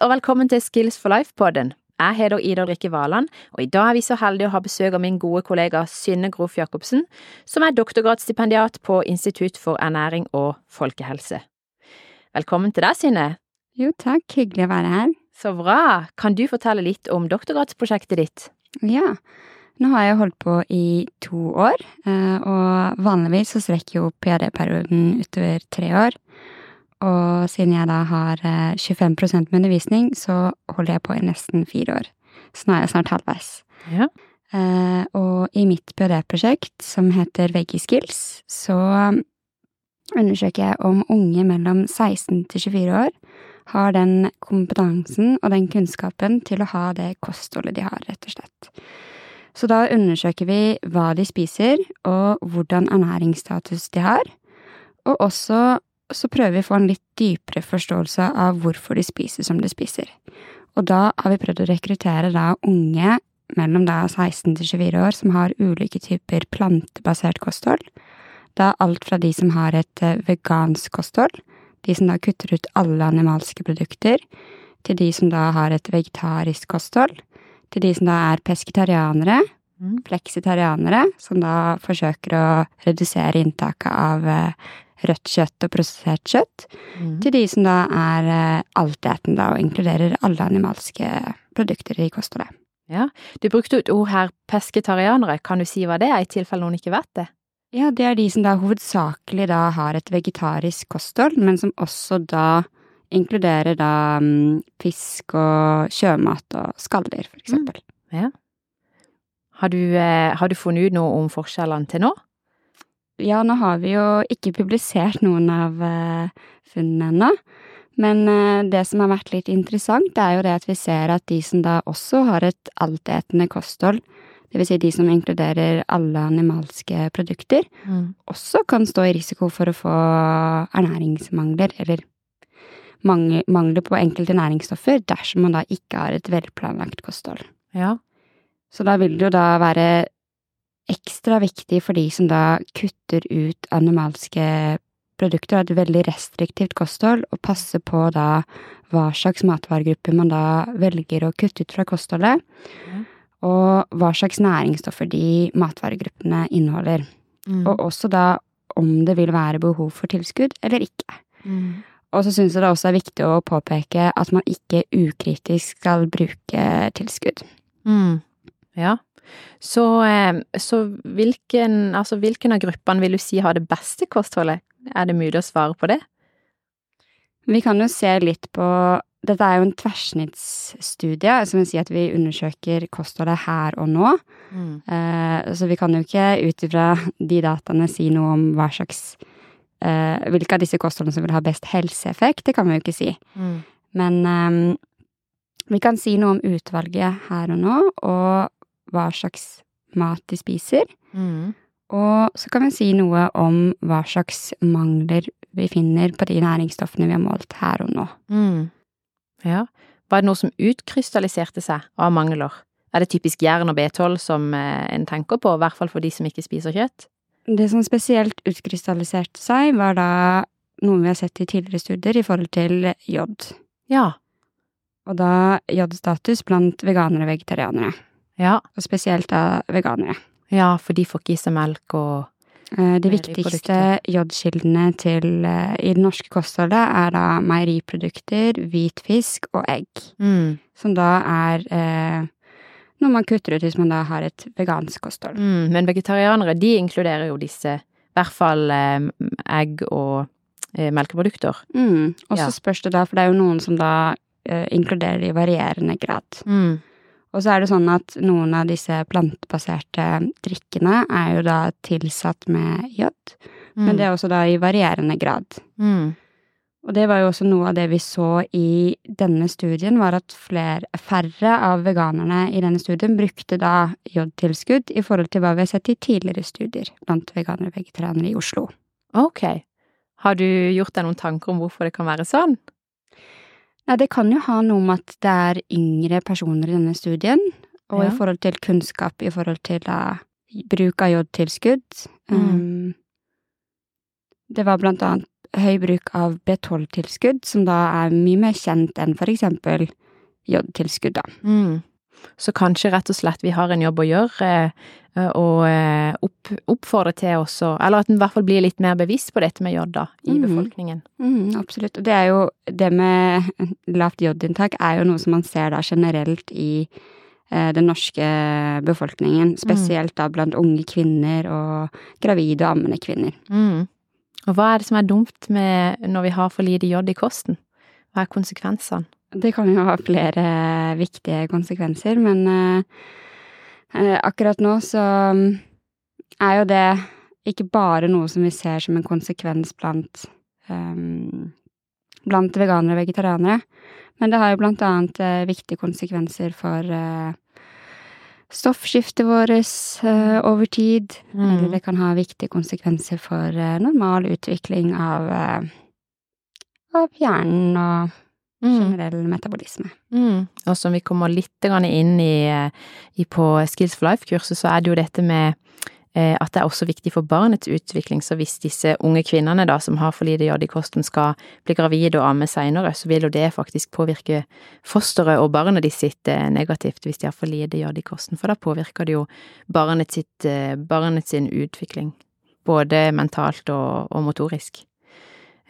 Og velkommen til Skills for life-podden. Jeg heter Ida Rikke Valand, og i dag er vi så heldige å ha besøk av min gode kollega Synne Groff Jacobsen, som er doktorgradsstipendiat på Institutt for ernæring og folkehelse. Velkommen til deg, Synne. Jo, takk. Hyggelig å være her. Så bra. Kan du fortelle litt om doktorgradsprosjektet ditt? Ja. Nå har jeg holdt på i to år, eh, og vanligvis så strekker jo ph.d.-perioden utover tre år. Og siden jeg da har 25 med undervisning, så holder jeg på i nesten fire år. Så nå er jeg snart halvveis. Ja. Uh, og i mitt ph.d.-prosjekt, som heter Veggieskills, så undersøker jeg om unge mellom 16 til 24 år har den kompetansen og den kunnskapen til å ha det kostholdet de har, rett og slett. Så da undersøker vi hva de spiser, og hvordan ernæringsstatus de har, og også så prøver vi å få en litt dypere forståelse av hvorfor de spiser som de spiser. Og da har vi prøvd å rekruttere da unge mellom da 16 til 24 år som har ulike typer plantebasert kosthold. Da alt fra de som har et vegansk kosthold, de som da kutter ut alle animalske produkter, til de som da har et vegetarisk kosthold, til de som da er pesketarianere, Mm. fleksitarianere, som da forsøker å redusere inntaket av rødt kjøtt og prosessert kjøtt, Mm. til de som da er eh, altetende og inkluderer alle animalske produkter i kostholdet. Ja. Du brukte et ord her, pesketarianere. Kan du si hva det er, i tilfelle noen ikke vet det? Ja, det er de som da hovedsakelig da har et vegetarisk kosthold, men som også da inkluderer da mm, fisk og sjømat og skalldyr, for eksempel. Ja. Har du, eh, har du funnet ut noe om forskjellene til nå? Ja, nå har vi jo ikke publisert noen av eh, funnene ennå. Men eh, det som har vært litt interessant, er jo det at vi ser at de som da også har et altetende kosthold, det vil si de som inkluderer alle animalske produkter, Mm. også kan stå i risiko for å få ernæringsmangler, eller mangler på enkelte næringsstoffer, dersom man da ikke har et velplanlagt kosthold. Ja. Så da vil det jo da være ekstra viktig for de som da kutter ut animalske produkter, og et veldig restriktivt kosthold, og passe på da hva slags matvaregrupper man da velger å kutte ut fra kostholdet, mm. og hva slags næringsstoffer de matvaregruppene inneholder. Mm. Og også da om det vil være behov for tilskudd eller ikke. Mm. Og så syns jeg det også er viktig å påpeke at man ikke ukritisk skal bruke tilskudd. Mm. Ja. Så, eh, så hvilken, altså hvilken av gruppene vil du si har det beste kostholdet? Er det mulig å svare på det? Vi kan jo se litt på Dette er jo en tverrsnittsstudie, som vil si at vi undersøker kostholdet her og nå. Mm. Eh, så vi kan jo ikke ut ifra de dataene si noe om hva slags eh, Hvilke av disse kostholdene som vil ha best helseeffekt, det kan vi jo ikke si. Mm. Men eh, vi kan si noe om utvalget her og nå, og hva slags mat de spiser. Mm. Og så kan vi si noe om hva slags mangler vi finner på de næringsstoffene vi har målt her og nå. Mm. Ja. Var det noe som utkrystalliserte seg av mangler? Er det typisk jern og B12 som eh, en tenker på, i hvert fall for de som ikke spiser kjøtt? Det som spesielt utkrystalliserte seg, var da noe vi har sett i tidligere studier i forhold til jod. Ja. Og da jodstatus blant veganere og vegetarianere. Ja. Og spesielt da veganere. Ja, for de får ikke i seg melk og Eh, De viktigste jodkildene til, eh, i det norske kostholdet er da meieriprodukter, hvit fisk og egg. mm. Som da er eh, noe man kutter ut hvis man da har et vegansk kosthold. Mm. Men vegetarianere, de inkluderer jo disse, i hvert fall eh, egg og eh, melkeprodukter. Mm. Og så Ja. spørs det da, for det er jo noen som da eh, inkluderer det i varierende grad. Mm. Og så er det sånn at noen av disse plantebaserte drikkene er jo da tilsatt med jod, men det er også da i varierende grad. mm. Og det var jo også noe av det vi så i denne studien, var at flere, færre av veganerne i denne studien brukte da jodtilskudd i forhold til hva vi har sett i tidligere studier blant veganere og vegetarianere i Oslo. Ok. Har du gjort deg noen tanker om hvorfor det kan være sånn? Nei, det kan jo ha noe med at det er yngre personer i denne studien, og Ja. i forhold til kunnskap i forhold til da bruk av jodtilskudd. Mm. Um, det var blant annet høy bruk av B12-tilskudd, som da er mye mer kjent enn for eksempel jodtilskudd, da. Mm. Så kanskje rett og slett vi har en jobb å gjøre, eh, og eh, opp, oppfordre til også, eller at en i hvert fall blir litt mer bevisst på dette med jod, da, i mm. befolkningen. Mm, absolutt. Og det er jo Det med lavt jodinntak er jo noe som man ser da generelt i eh, den norske befolkningen. Spesielt da blant unge kvinner og gravide og ammende kvinner. Mm. Og hva er det som er dumt med når vi har for lite jod i kosten? Hva er konsekvensene? Det kan jo ha flere viktige konsekvenser, men eh, eh, akkurat nå så mm, er jo det ikke bare noe som vi ser som en konsekvens blant um, blant veganere og vegetarianere, men det har jo blant annet uh, viktige konsekvenser for uh, stoffskiftet vårt uh, over tid, eller Mm. det kan ha viktige konsekvenser for normal utvikling av av hjernen og. Generell metabolisme. Mm. Og som vi kommer litt inn i, i på Skills for Life-kurset, så er det jo dette med eh, at det er også viktig for barnets utvikling. Så hvis disse unge kvinnene da, som har for lite jod i kosten, skal bli gravide og amme seinere, så vil jo det faktisk påvirke fosteret og barnet de sitt eh, negativt hvis de har for lite jod i kosten. For da påvirker det jo barnet sitt, eh, barnet sin utvikling. Både mentalt og, og motorisk.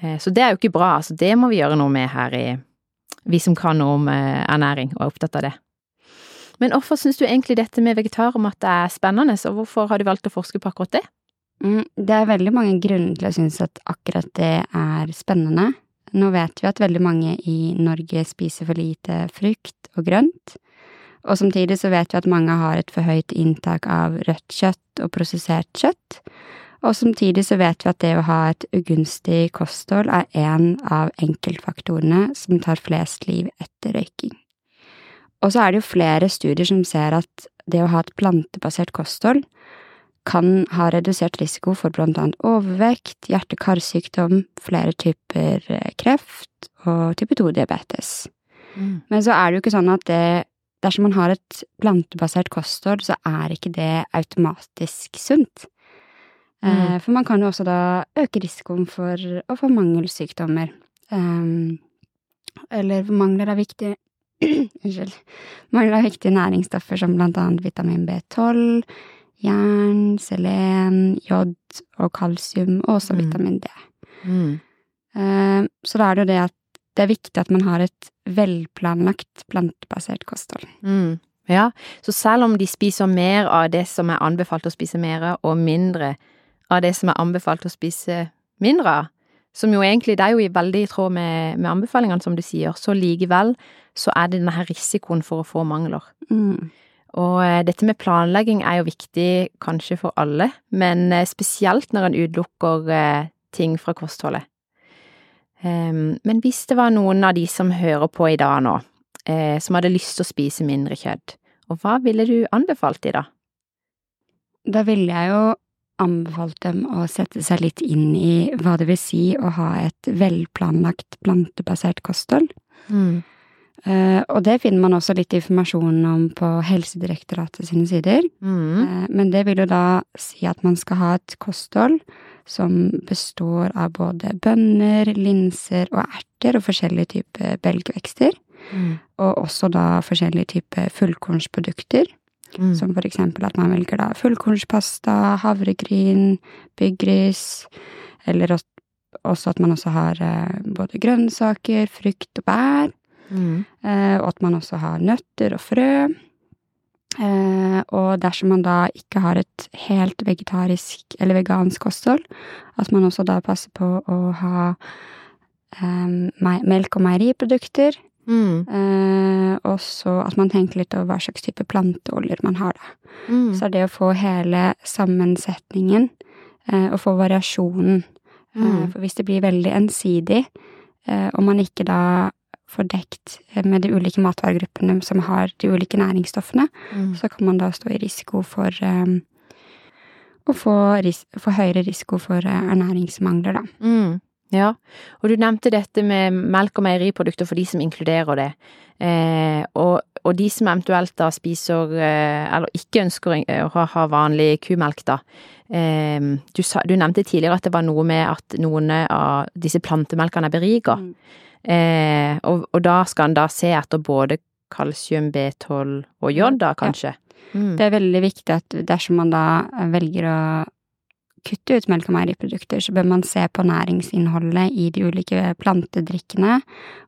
Så det er jo ikke bra. Altså, det må vi gjøre noe med her i vi som kan noe om eh, ernæring og er opptatt av det. Men hvorfor syns du egentlig dette med vegetarmat er spennende, og hvorfor har du valgt å forske på akkurat det? Mm, det er veldig mange grunner til å synes at akkurat det er spennende. Nå vet vi at veldig mange i Norge spiser for lite frukt og grønt. Og samtidig så vet vi at mange har et for høyt inntak av rødt kjøtt og prosessert kjøtt. Og samtidig så vet vi at det å ha et ugunstig kosthold er en av enkeltfaktorene som tar flest liv etter røyking. Og så er det jo flere studier som ser at det å ha et plantebasert kosthold kan ha redusert risiko for blant annet overvekt, hjerte-karsykdom, flere typer eh, kreft og type 2-diabetes. Men så er det jo ikke sånn at det, dersom man har et plantebasert kosthold, så er ikke det automatisk sunt. Eh, Mm. For man kan jo også da øke risikoen for å få mangelsykdommer. Um, eller mangler av viktige Unnskyld. Mangler av viktige næringsstoffer som blant annet vitamin B12, jern, selen, jod og kalsium, og også Mm. vitamin D. Mm. Eh, Så da er det jo det at det er viktig at man har et velplanlagt plantebasert kosthold. Mm. Ja, så selv om de spiser mer av det som er anbefalt å spise mer av, og mindre av det som er anbefalt å spise mindre av, som jo egentlig, det er jo i veldig i tråd med, med anbefalingene, som du sier, så likevel så er det denne her risikoen for å få mangler. Mm. Og eh, dette med planlegging er jo viktig kanskje for alle, men eh, spesielt når en utelukker eh, ting fra kostholdet. Men hvis det var noen av de som hører på i dag nå, som hadde lyst til å spise mindre kjøtt, og hva ville du anbefalt de da? Da ville jeg jo anbefalt dem å sette seg litt inn i hva det vil si å ha et velplanlagt plantebasert kosthold. Eh, og det finner man også litt informasjon om på Helsedirektoratet sine sider. Mm. Uh, men det vil jo da si at man skal ha et kosthold som består av både bønner, linser og erter og forskjellige typer belgvekster. Mm. Og også da forskjellige typer fullkornsprodukter. Mm. Som for eksempel at man velger da fullkornspasta, havregryn, byggris, eller at- også at man også har eh, både grønnsaker, frukt og bær, Mm. eh, og at man også har nøtter og frø. Eh, og dersom man da ikke har et helt vegetarisk eller vegansk kosthold, at man også da passer på å ha eh, melk- og meieriprodukter, Mm. Eh, og så at man tenker litt over hva slags type planteoljer man har, da. Mm. Så det å få hele sammensetningen, eh, og få variasjonen. Eh, Mm. for hvis det blir veldig ensidig, eh, og man ikke da får dekt eh, med de ulike matvaregruppene som har de ulike næringsstoffene, Mm. så kan man da stå i risiko for eh, å få, ris få høyere risiko for eh, ernæringsmangler, da. Ja, og du nevnte dette med melk og meieriprodukter for de som inkluderer det. Eh, og, og, de som eventuelt da spiser, eh, eller ikke ønsker å ha vanlig kumelk, da. Eh, du, sa, du, nevnte tidligere at det var noe med at noen av disse plantemelkene er beriga. Mm. Eh, og, og, da skal en da se etter både kalsium, B12 og jod, da kanskje? Ja. Mm. Det er veldig viktig at dersom man da velger å kutte ut melk- og meieriprodukter, så bør man se på næringsinnholdet i de ulike plantedrikkene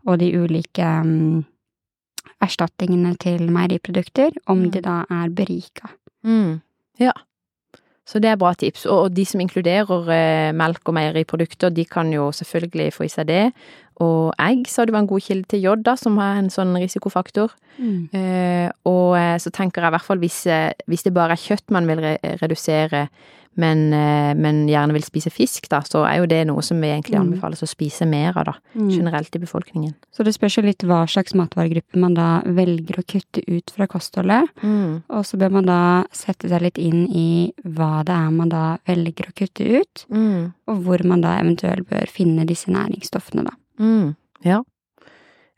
og de ulike um, erstatningene til meieriprodukter, om mm. de da er berika. Mm. Ja. Så det er bra tips. Og de som inkluderer eh, melk og meieriprodukter, de kan jo selvfølgelig få i seg det. Og egg sa du var en god kilde til jod, da, som har en sånn risikofaktor. Mm. Eh, og eh, så tenker jeg i hvert fall hvis, eh, hvis det bare er kjøtt man vil re redusere, men, eh, men, gjerne vil spise fisk, da, så er jo det noe som vi egentlig mm. anbefales å spise mer av, da, mm. generelt i befolkningen. Så det spørs jo litt hva slags matvaregruppe man da velger å kutte ut fra kostholdet. Mm. Og så bør man da sette seg litt inn i hva det er man da velger å kutte ut, mm. og hvor man da eventuelt bør finne disse næringsstoffene, da. Mm. Ja.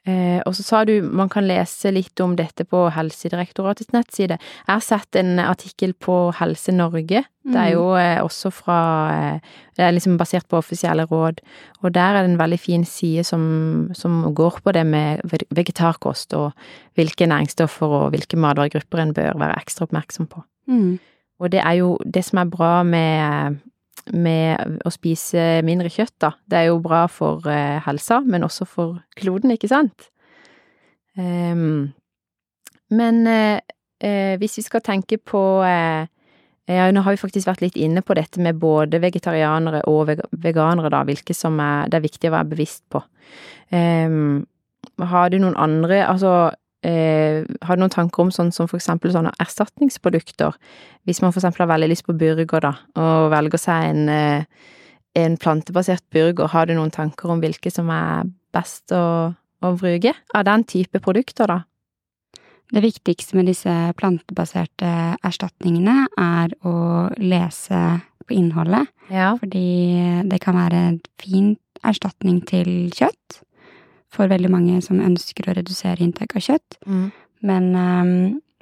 Eh, og så sa du man kan lese litt om dette på Helsedirektoratets nettside. Jeg har sett en artikkel på Helse Norge. Det er mm. jo eh, også fra eh, Det er liksom basert på offisielle råd. Og der er det en veldig fin side som, som går på det med vegetarkost og hvilke næringsstoffer og hvilke matvaregrupper en bør være ekstra oppmerksom på. Mm. Og det er jo det som er bra med med å spise mindre kjøtt, da. Det er jo bra for eh, helsa, men også for kloden, ikke sant? Um, men eh, eh, hvis vi skal tenke på eh, ja, nå har vi faktisk vært litt inne på dette med både vegetarianere og veganere, da, hvilke som er, det er viktig å være bevisst på. Um, har du noen andre, altså eh, har du noen tanker om sånn som for eksempel sånne erstatningsprodukter? Hvis man for eksempel har veldig lyst på burger, da, og velger seg en, eh, en plantebasert burger, har du noen tanker om hvilke som er best å, å bruke av den type produkter, da? Det viktigste med disse plantebaserte erstatningene er å lese på innholdet. Ja. Fordi det kan være en fin erstatning til kjøtt for veldig mange som ønsker å redusere inntak av kjøtt. Mm. Men um,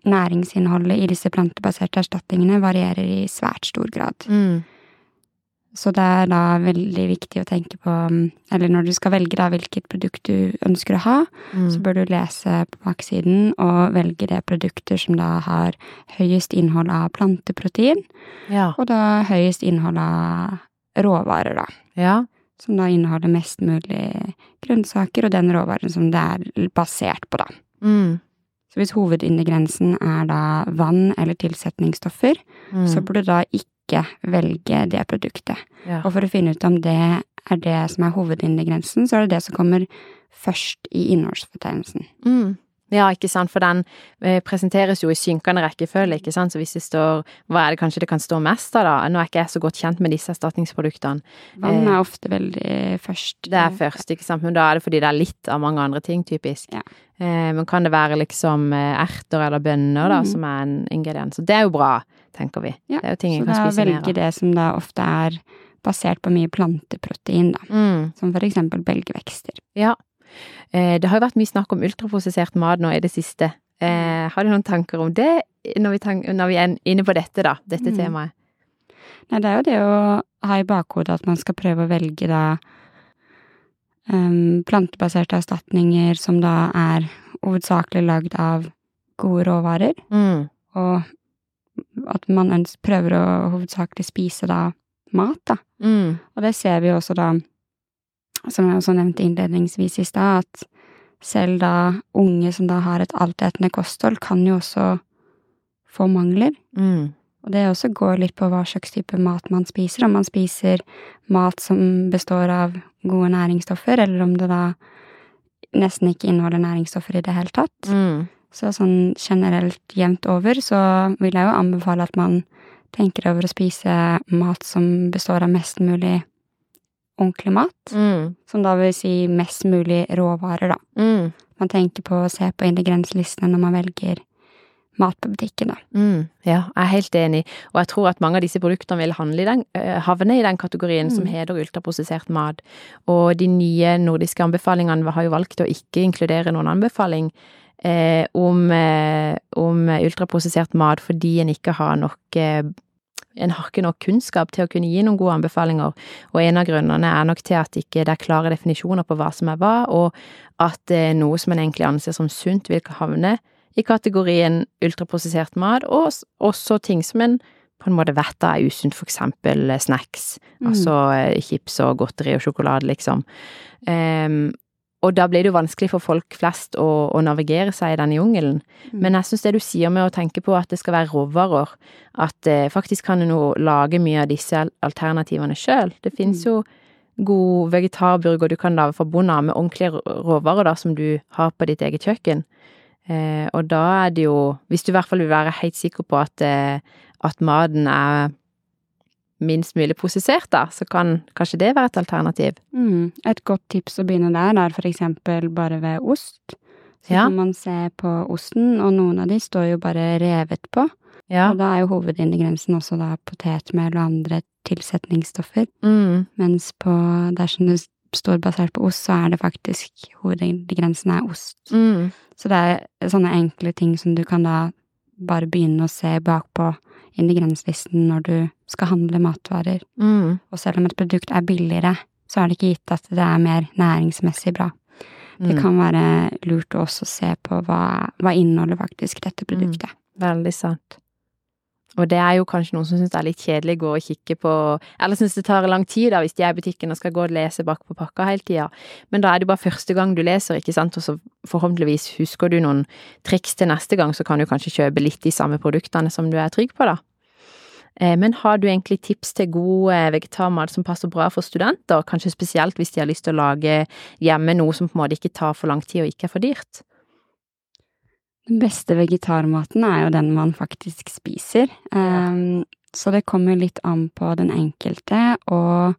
næringsinnholdet i disse plantebaserte erstatningene varierer i svært stor grad. Mm. Så det er da veldig viktig å tenke på Eller når du skal velge da hvilket produkt du ønsker å ha, mm. så bør du lese på baksiden og velge det produkter som da har høyest innhold av planteprotein, ja. og da høyest innhold av råvarer, da. Ja som da inneholder mest mulig grønnsaker, og den råvaren som det er basert på, da. Mm. Så hvis hovedingrediensen er da vann eller tilsetningsstoffer, mm. så burde du da ikke velge det produktet. Ja. Og for å finne ut om det er det som er hovedingrediensen, så er det det som kommer først i innholdsfortegnelsen. Mm. Ja, ikke sant, for den eh, presenteres jo i synkende rekkefølge, ikke sant, så hvis det står hva er det kanskje det kan stå mest av, da? Nå er ikke jeg så godt kjent med disse erstatningsproduktene. Vann er eh, ofte veldig først. Det er først, ikke sant, men da er det fordi det er litt av mange andre ting, typisk. Ja. Eh, men kan det være liksom erter eller bønner, da, mm. som er en ingrediens? Så det er jo bra, tenker vi. Ja, det er jo ting en kan spise mer av. Så da velger det som da ofte er basert på mye planteprotein, da. Mm. Som for eksempel belgvekster. Ja. Eh, det har jo vært mye snakk om ultraprosessert mat nå i det siste. Eh, har du noen tanker om det når vi, når vi er inne på dette, da? Dette mm. temaet? Nei, det er jo det å ha i bakhodet at man skal prøve å velge da um, plantebaserte erstatninger som da er hovedsakelig lagd av gode råvarer. Mm. Og at man prøver å hovedsakelig spise da mat, da. Mm. Og det ser vi også da som jeg også nevnte innledningsvis i stad, at selv da unge som da har et altetende kosthold, kan jo også få mangler. Mm. Og det også går litt på hva slags type mat man spiser, om man spiser mat som består av gode næringsstoffer, eller om det da nesten ikke inneholder næringsstoffer i det hele tatt. Mm. Så sånn generelt jevnt over så vil jeg jo anbefale at man tenker over å spise mat som består av mest mulig ordentlig mat. Mm. Som da vil si mest mulig råvarer, da. Mm. Man tenker på å se på ingredienslistene når man velger mat på butikken, da. Mm, ja, jeg er helt enig, og jeg tror at mange av disse produktene vil i den, øh, havne i den kategorien som Mm. heter ultraprosessert mat. Og de nye nordiske anbefalingene har jo valgt å ikke inkludere noen anbefaling eh, om, eh, om ultraprosessert mat fordi en ikke har nok eh, en har ikke nok kunnskap til å kunne gi noen gode anbefalinger, og en av grunnene er nok til at ikke det er klare definisjoner på hva som er hva, og at eh, noe som en egentlig anser som sunt, vil havne i kategorien ultraprosessert mat, og også ting som en på en måte vet er usunt, for eksempel eh, snacks, Mm. altså eh, chips og godteri og sjokolade, liksom. Ehm, og da blir det jo vanskelig for folk flest å, å navigere seg i denne jungelen. Mm. Men jeg syns det du sier med å tenke på at det skal være råvarer, at eh, faktisk kan en jo lage mye av disse alternativene sjøl. Det Mm. jo god vegetarburger du kan lage fra bunnen av med ordentlige råvarer da, som du har på ditt eget kjøkken. Eh, og da er det jo, hvis du i hvert fall vil være helt sikker på at, eh, at maten er minst mulig prosessert, da, så kan kanskje det være et alternativ. Mm. Et godt tips å begynne der er for eksempel bare ved ost. Så Ja. kan man se på osten, og noen av de står jo bare revet på. Ja. Og da er jo hovedingrediensen også da potetmel og andre tilsetningsstoffer. Mm. Mens på dersom det står basert på ost, så er det faktisk hovedingrediensen er ost. Mm. Så det er sånne enkle ting som du kan da bare begynne å se bakpå ingredienslisten når du skal handle matvarer. Mm. Og selv om et produkt er billigere, så er det ikke gitt at det er mer næringsmessig bra. Det Mm. kan være lurt å også se på hva, hva inneholder faktisk dette produktet. Veldig sant. Og det er jo kanskje noen som syns det er litt kjedelig å gå og kikke på Eller syns det tar lang tid da, hvis de er i butikken og skal gå og lese bak på pakka hele tida. Men da er det bare første gang du leser, ikke sant, og så forhåpentligvis husker du noen triks til neste gang, så kan du kanskje kjøpe litt de samme produktene som du er trygg på, da. Eh, Men har du egentlig tips til god eh, vegetarmat som passer bra for studenter, kanskje spesielt hvis de har lyst til å lage hjemme noe som på en måte ikke tar for lang tid og ikke er for dyrt? Den beste vegetarmaten er jo den man faktisk spiser. Um, så det kommer litt an på den enkelte og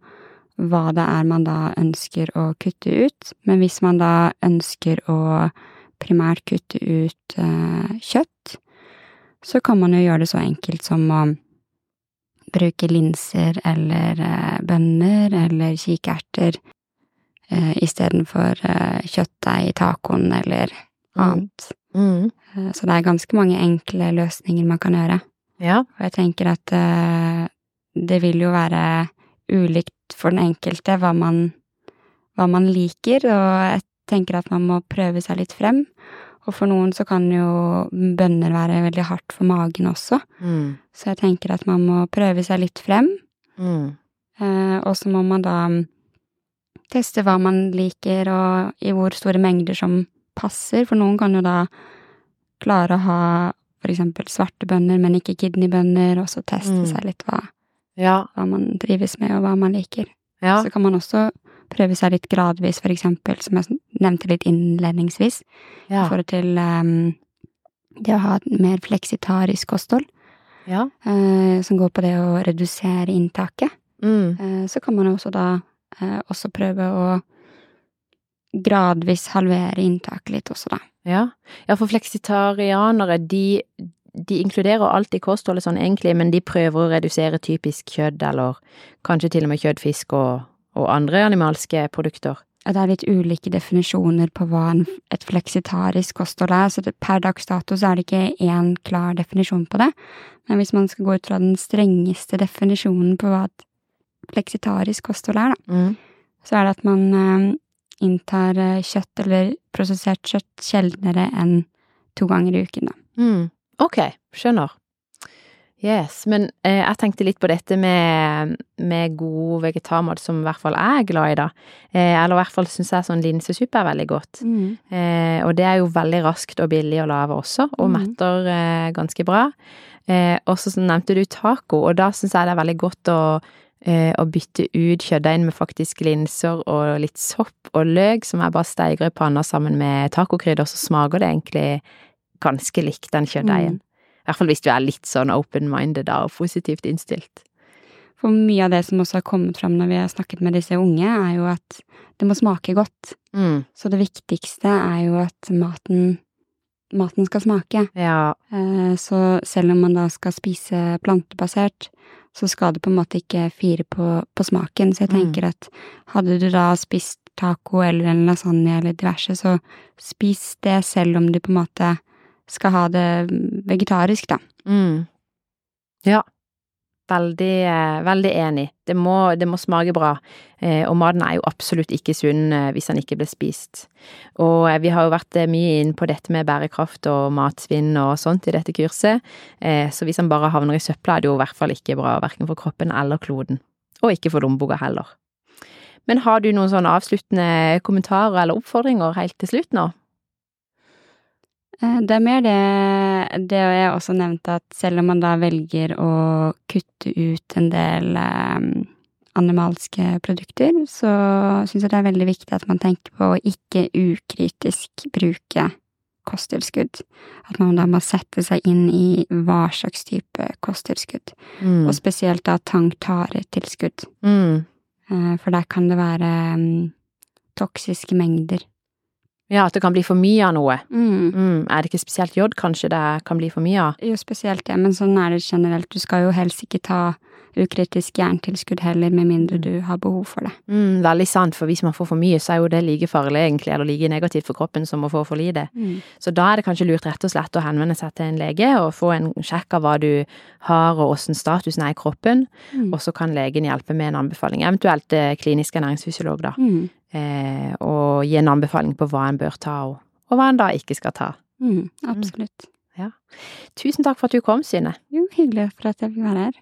hva det er man da ønsker å kutte ut. Men hvis man da ønsker å primært kutte ut eh, kjøtt, så kan man jo gjøre det så enkelt som å bruke linser eller eh, bønner eller kikerter uh, istedenfor kjøttdeig i tacoen eller Mm. annet. Mm. Eh, Så det er ganske mange enkle løsninger man kan gjøre. Ja. Og jeg tenker at eh, det vil jo være ulikt for den enkelte hva man, hva man liker, og jeg tenker at man må prøve seg litt frem. Og for noen så kan jo bønner være veldig hardt for magen også, Mm. så jeg tenker at man må prøve seg litt frem. Mm. Eh, og så må man da teste hva man liker, og i hvor store mengder som passer, for noen kan jo da klare å ha for eksempel svarte bønner, men ikke kidneybønner, og så teste Mm. seg litt hva, Ja. hva man trives med, og hva man liker. Ja. Så kan man også prøve seg litt gradvis, for eksempel, som jeg nevnte litt innledningsvis, i Ja. forhold til um, det å ha et mer fleksitarisk kosthold, ja. eh, som går på det å redusere inntaket. Mm. Uh, så kan man jo også da uh, også prøve å gradvis halvere inntaket litt også, da. Ja. ja, for fleksitarianere, de, de inkluderer alt i kostholdet sånn egentlig, men de prøver å redusere typisk kjøtt, eller kanskje til og med kjøtt, fisk og, og andre animalske produkter. Ja, Det er litt ulike definisjoner på hva en, et fleksitarisk kosthold er, så det, per dags dato så er det ikke én klar definisjon på det. Men hvis man skal gå ut fra den strengeste definisjonen på hva et fleksitarisk kosthold er, da, Mm. så er det at man eh, inntar eh, kjøtt eller prosessert kjøtt sjeldnere enn to ganger i uken, da. Mm. Ok, skjønner. Yes, men eh, jeg tenkte litt på dette med, med god vegetarmat som i hvert fall jeg er glad i, da. Eh, eller i hvert fall syns jeg sånn linsesuppe er veldig godt. Eh, og det er jo veldig raskt og billig å lage også, og mm. metter eh, ganske bra. Eh, og så nevnte du taco, og da syns jeg det er veldig godt å, eh, å bytte ut kjøttdeigen med faktisk linser og litt sopp og løk, som jeg bare steiger i panna sammen med tacokrydder, så smaker det egentlig ganske likt den kjøttdeigen. I hvert fall hvis du er litt sånn open-minded og positivt innstilt. For mye av det som også har kommet fram når vi har snakket med disse unge, er jo at det må smake godt. Mm. Så det viktigste er jo at maten maten skal smake. Ja. Eh, Så selv om man da skal spise plantebasert, så skal det på en måte ikke fire på, på smaken. Så jeg Mm. tenker at hadde du da spist taco eller en lasagne eller diverse, så spis det selv om du på en måte skal ha det vegetarisk, da. Mm. Ja. Veldig, eh, veldig enig. Det må, det må smake bra. Eh, og maten er jo absolutt ikke sunn eh, hvis den ikke blir spist. Og vi har jo vært mye inn på dette med bærekraft og matsvinn og sånt i dette kurset. Så hvis den bare havner i søpla, er det jo i hvert fall ikke bra, verken for kroppen eller kloden. Og ikke for lommeboka heller. Men har du noen sånne avsluttende kommentarer eller oppfordringer helt til slutt nå? Det er mer det, det jeg også nevnte, at selv om man da velger å kutte ut en del eh, animalske produkter, så syns jeg det er veldig viktig at man tenker på å ikke ukritisk bruke kosttilskudd. At man da må sette seg inn i hva slags type kosttilskudd. Mm. Og spesielt da tang-tare-tilskudd. Mm. Eh, For der kan det være mm, toksiske mengder. Ja, at det kan bli for mye av noe. Mm. Mm. Er det ikke spesielt jod kanskje det kan bli for mye av? Jo, spesielt det, men sånn er det generelt. Du skal jo helst ikke ta ukritisk jerntilskudd heller, med mindre du har behov for det. Mm, veldig sant, for hvis man får for mye, så er jo det like farlig egentlig, eller like negativt for kroppen som å få for lite. Så da er det kanskje lurt rett og slett å henvende seg til en lege og få en sjekk av hva du har og åssen statusen er i kroppen, Mm. og så kan legen hjelpe med en anbefaling, eventuelt eh, klinisk ernæringsfysiolog, da, Mm. Eh, og gi en anbefaling på hva en bør ta, og, og hva en da ikke skal ta. Mm. Absolutt. Tusen takk for at du kom, Synne. Jo, hyggelig for at jeg fikk være her.